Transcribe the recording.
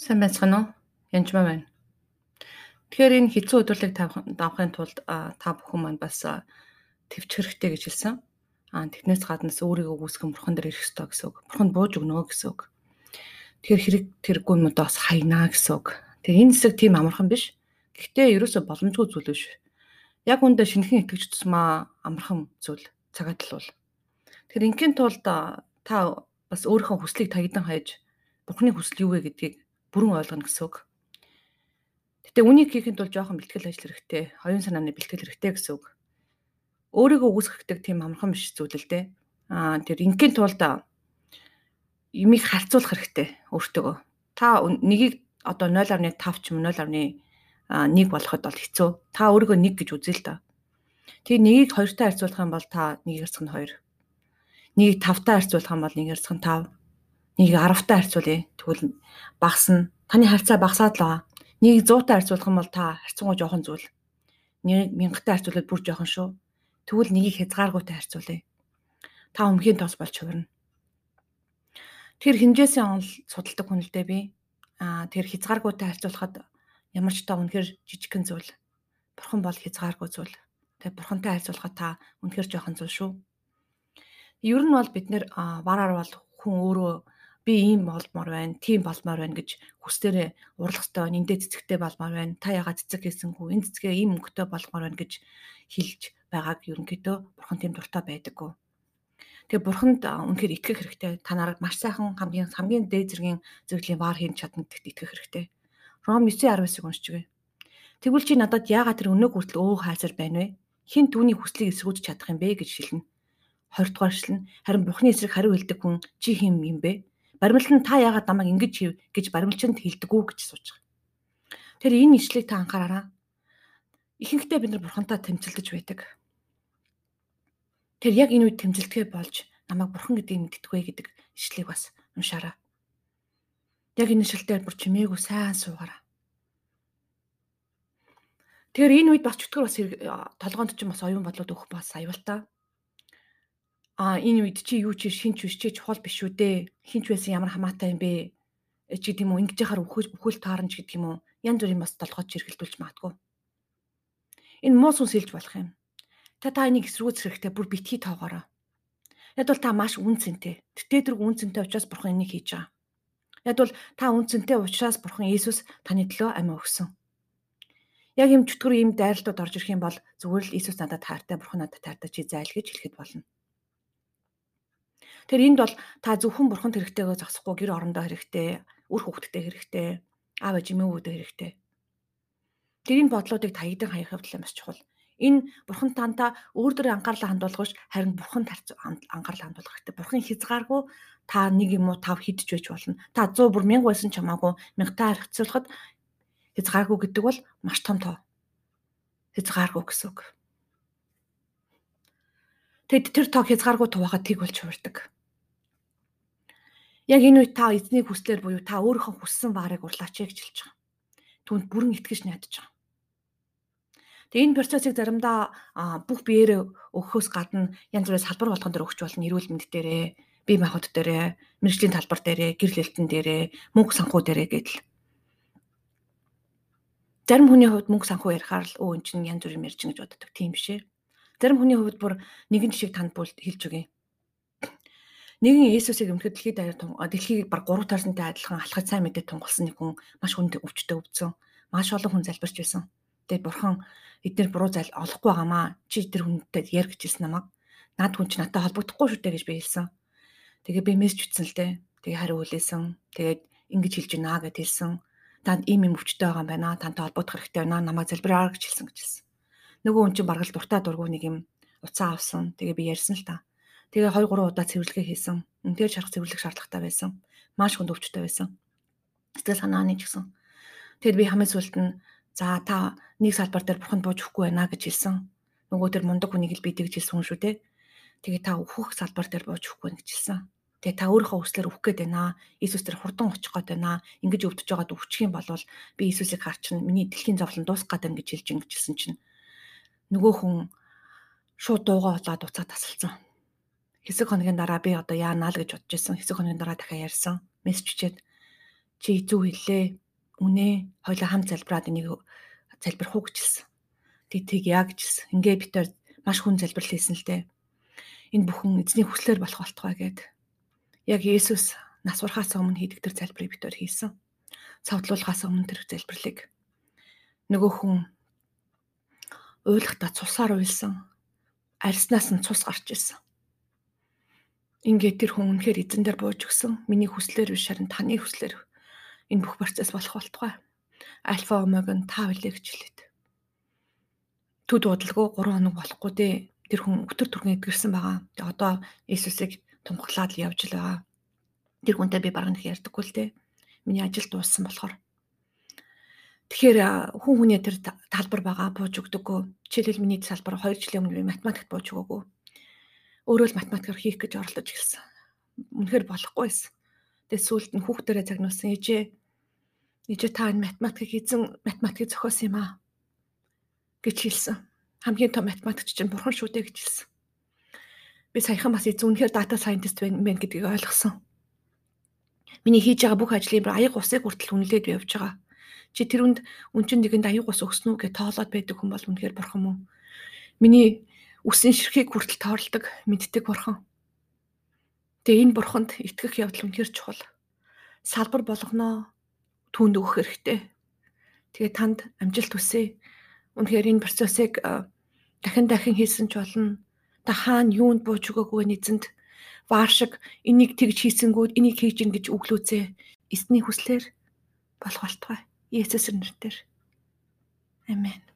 Сайн байцгаана уу? Янжмаа байна. Тэгэхээр энэ хэцүү өдрөлийг давахын тулд та бүхэн маань бас төвч хэрэгтэй гэж хэлсэн. Аа тэднээс гаднаас өөрийгөө үүсгэн бурхан дээр ирэх ёстой гэсэн үг. Бурханд бууж өгнө гэсэн үг. Тэгэхээр хэрэг тэргүй юм удаас хайнаа гэсэн үг. Тэгээ энэ хэсэг тийм амархан биш. Гэхдээ ерөөсө боломжгүй зүйл биш. Яг үндэ шинхэн итгэж тусмаа амархан зүйл цагаат л бол. Тэгэхээр ингийн тулд та бас өөрийнхөө хүслийг таягдан хайж Бурхны хүсэл юу вэ гэдгийг бүрэн ойлгоно гэсэн үг. Гэтэ үнийг хийхэд бол жоохон бэлтгэл ажил хэрэгтэй, оюун санааны бэлтгэл хэрэгтэй гэсэн үг. Өөрийгөө үүсгэдэг тийм амархан биш зүйл л дээ. Аа тэр ингийн тулд юмыг харьцуулах хэрэгтэй өөртөөгөө. Та нэгийг одоо 0.5 ч юм 0.1 болоход бол хэцүү. Та өөрийгөө 1 гэж үзье л да. Тэгээ нэгийг 2-тай харьцуулах юм бол та 1 ярсах нь 2. Нэгийг 5-тай харьцуулах юм бол 1 ярсах нь 5 нэг 10-тай харьцуулъя. Тэгвэл багасна. Таны харьцаа багасаад л байгаа. Нэг 100-тай харьцуулах юм бол та харьцангуй жоохон зүйл. Нэг 1000-тай харьцуулаад бүр жоохон шүү. Тэгвэл нэгийг хязгааргүйтай харьцуулъя. Та өмхийн тос болж хувирна. Тэр хинжээсээ онл судалдаг хүн л дээ би. Аа тэр хязгааргүйтай харьцуулахад ямар ч та үнэхэр жижигхэн зүйл. Бурхан бол хязгааргүй зүйл. Тэгээ бурхантай харьцуулахад та үнэхэр жоохон зүйл шүү. Ер нь бол бид нэр бараар бол хүн өөрөө би ийм болмоор байна, тийм болмоор байна гэж хүслээрээ урлах ёстой байна. Эндээ цэцэгтэй болмоор байна. Та ягаад цэцэг хийсэнгүү? Энэ цэцгээ ийм өнгөтэй болгомоор байна гэж хэлж байгааг ерөнхийдөө бурхан тийм дуртай байдаггүй. Тэгээ бурханд үнэхээр итгэх хэрэгтэй. Та нарыг маш сайхан хамгийн хамгийн дээд зэргийн зөвлөлийн баар хийн чадна гэдэгт итгэх хэрэгтэй. Ром 9:19-ыг уншчихъя. Тэгвэл чи надад яагаад тэр өнөөг хүртэл өө хайсаар байна вэ? Хин түүний хүслийг эсгүүж чадах юм бэ гэж шилнэ. 20 дугаар шилнэ. Харин Бурхны эсрэг хариу хэлдэг хүн чи хэм юм бэ? Баримлал нь та яагаад намайг ингэж хийв гэж баримлчинд хэлдэггүй гэж сууж байгаа. Тэр энэ ишлийг та анхаараараа. Ихэнхдээ бид нар бурхантай тэмцэлдэж байдаг. Тэр яг энэ үед тэмцэлдэхээ болж намайг бурхан гэдгийг мэддэггүй гэдэг ишлийг бас уншаарай. Яг энэ ишлэлээр бүр чимээгүй сайн суугаарай. Тэгэхээр энэ үед бас чөтгөр бас толгоонд ч бас оюун бодлоод өгөх бас аюул та а энэ үед чи юу чи шинч биш чи чухал биш үү дээ. Хинч байсан ямар хамаатай юм бэ? Э, чи тийм үү ингэж яхаар үхэл үхэл таарна ч гэдэг юм уу. Янз бүрийн бас толгойд чиргэлдүүлж магадгүй. Энэ муу сүнс хэлж болох юм. Та та энийг эсрүүц хэрэгтэй бүр битгий тоогоорой. Яг бол та маш үн цэнтэй. Тэтэ тэрг үн цэнтэй учраас бурхан энийг хийж байгаа. Яг бол та үн цэнтэй учраас бурхан Иесус таны төлөө амиа өгсөн. Яг юм чөтгөр юм дайралтууд орж ирэх юм бол зүгээр л Иесус надад таартай, бурхан надад таартай чи зайл гэж хэлэхэд болно. Тэгэхээр энд бол та зөвхөн бурханд хэрэгтэйгөө зогсохгүй гэр орондоо хэрэгтэй, үр хөвгтдээ хэрэгтэй, аав ээж эмээгүүдээ хэрэгтэй. Тэр энэ бодлуудыг таягдан хаях явдал маш чухал. Энэ бурхан тантаа өөр дөр анхаарлаа хандуулгаш харин бурханд анхаарлаа хандуулах хэрэгтэй. Бурхан хязгааргүй та нэг юм уу тав хидж байж болно. Та 100 бүр 1000 байсан ч хамаагүй 1000 харьцуулахад хязгааргүй гэдэг бол маш том тоо. Хязгааргүй гэсэн үг. Тэгэд тэр тоо хязгааргүй туваахад тийг болж хувирдаг. Яг энэ үед та эзнийг хүслээр буюу та өөрийнхөө хүссэн баарыг урлаач гэж хэлж байгаа. Түүнд бүрэн итгэж найдаж байгаа. Тэгээ энэ процессыг заримдаа бүх биеэрээ өгөхөөс гадна янз бүрийн салбар болгон дээр өгч болно. Эрүүл мэнд дээрээ, бие махбод дээрээ, мэрэгжлийн талбар дээрээ, гэр лэлтэн дээрээ, мөнгө санхүү дээрээ гэдэл. Зарим хүний хувьд мөнгө санхүү ярихаар л өө эн чинь янз бүрийн мэрж гэж боддог. Тийм биш ээ. Зарим хүний хувьд бүр нэгэн жишээг танд бүл хэлж өгье. Нэгэн Есүсийг өмтгөд дэлхийд даяар дэлхийг баг 3 таарсантай адилхан алхаж сайн мэдээ тунгалсан нэг хүн маш хүнд өвчтөе өвдсөн. Маш олон хүн залбирч байсан. Тэгээд бурхан эдгээр буруу зал олохгүй байгаамаа. Чи тэр хүнтэй яар гэж хэлсэн намайг. Наад хүн чи надтай холбогдохгүй шүү дээ гэж би хэлсэн. Тэгээ би мессеж ütсэн л дээ. Тэгээ хариу хүлээсэн. Тэгээд ингэж хэлж гинэ гэд хэлсэн. Танд ийм юм өвчтөй байгаа юм байна. Тантай холбогдох хэрэгтэй байна. Намайг залбираа гэж хэлсэн гэж хэлсэн. Нөгөө хүн чинь баргал дуртай дургу нэг юм уцаа авсан. Тэгээ би ярьсан л та. Тэгээ 2 3 удаа цэвэрлэгээ хийсэн. Үнээр шарах цэвэрлэх шаардлагатай байсан. Маш хүнд өвчтэй байсан. Сэтгэл санааны ч гэсэн. Тэгэд би хамгийн сүлд нь за та нэг салбар дээр бурханд бууж өгөхгүй байна гэж хэлсэн. Нөгөө тэр мундаг хүнийг л би тэгж хэлсэн шүү дээ. Тэгээ та өөхөх салбар дээр бууж өгөхгүй гэж хэлсэн. Тэгээ та өөрийнхөө хүслээр өөх гээд байна. Иесус тэр хурдан очих гээд байна. Ингэж өвдөж байгаад өвчих юм бол би Иесусыг харчин миний дэлхийн зовлон дуусах гээд байна гэж хэлж ингэжсэн чинь нөгөө хүн шууд дуугаа болоод уцаа тасалсан хэсэг хоногийн дараа би одоо яанаа л гэж бодож байсан. Хэсэг хоногийн дараа дахиад ярьсан. Мессеж чичээд Чи зөв хэллээ. Үнэ. Хоёлаа хам залбираад энийг залбирх уу гэжэлсэн. Тэг тийг яг гэжэлсэн. Ингээ бид төр маш хүн залбирал хийсэн л дээ. Энэ бүхэн эзний хүслээр болох болтугай гэд. Яг Есүс нас урахаас өмнө хийдэг тэр залбирыг бид төр хийсэн. Цавдлуулахаас өмнө тэр залбирлыг нөгөө хүн уйлахта цусаар уйлсан. Арснаас нь цус гарч ирсэн. Ингээд тэр хүн үнэхээр эзэн дээр бууж өгсөн. Миний хүслээр биш харин таны хүслээр энэ бүх процесс болох болтугай. Альфа омег нь та билээ гэж хэлээд. Төд бодлого 3 хоног болохгүй дээ. Тэр хүн өтөр түргэн эдгэрсэн байгаа. Одоо Иесусыг тунхаглаад л явж л байгаа. Тэр хүнтэй би бараг нэг ярьдаггүй л дээ. Миний ажил дууссан болохоор Тэгэхээр хүн хүний тэр талбар байгаа бууж өгдөггүй. Жишээлбэл миний салбар 2 жилийн өмнө би математикт бууж өгөөгүй. Өөрөө л математикаар хийх гэж оролдож эхэлсэн. Үнэхээр болохгүй байсан. Тэгээ сүүлд нь хүүхдэрээ загнуулсан ээжээ. Ээжээ та энэ математикийг эзэн математикийг зохиосон юм аа гэж хэлсэн. Хамгийн том математикч чинь бурхан шүү дээ гэж хэлсэн. Би саяхан бас эзэн үнэхээр дата сайентист байна гэдгийг ойлгосон. Миний хийж байгаа бүх ажлын аяг усыг хүртэл үнэлээд явж байгаа Чи тэрүнд үнчин нэгэнд аюу гус өгсөн үү гэж тоолоод байдаг хүн бол үнэхээр бурхан мөн. Миний үсэн ширхгийг хүртэл тооролдог мэддэг бурхан. Тэгээ энэ бурханд итгэх явдал үнэхээр чухал. Салбар болгоноо түүнд өгөх хэрэгтэй. Тэгээ танд амжилт хүсье. Үнэхээр энэ процессыг дахин дахин хийсэн ч болно. Та хаана юунд бууж өгөөгүй нэзэнд ваашиг энийг тэгж хийсэнгүүд энийг хийж ин гэж өглөөцөө. Эсний хүслээр болох болтугай. Есүс нэрээр. Амен.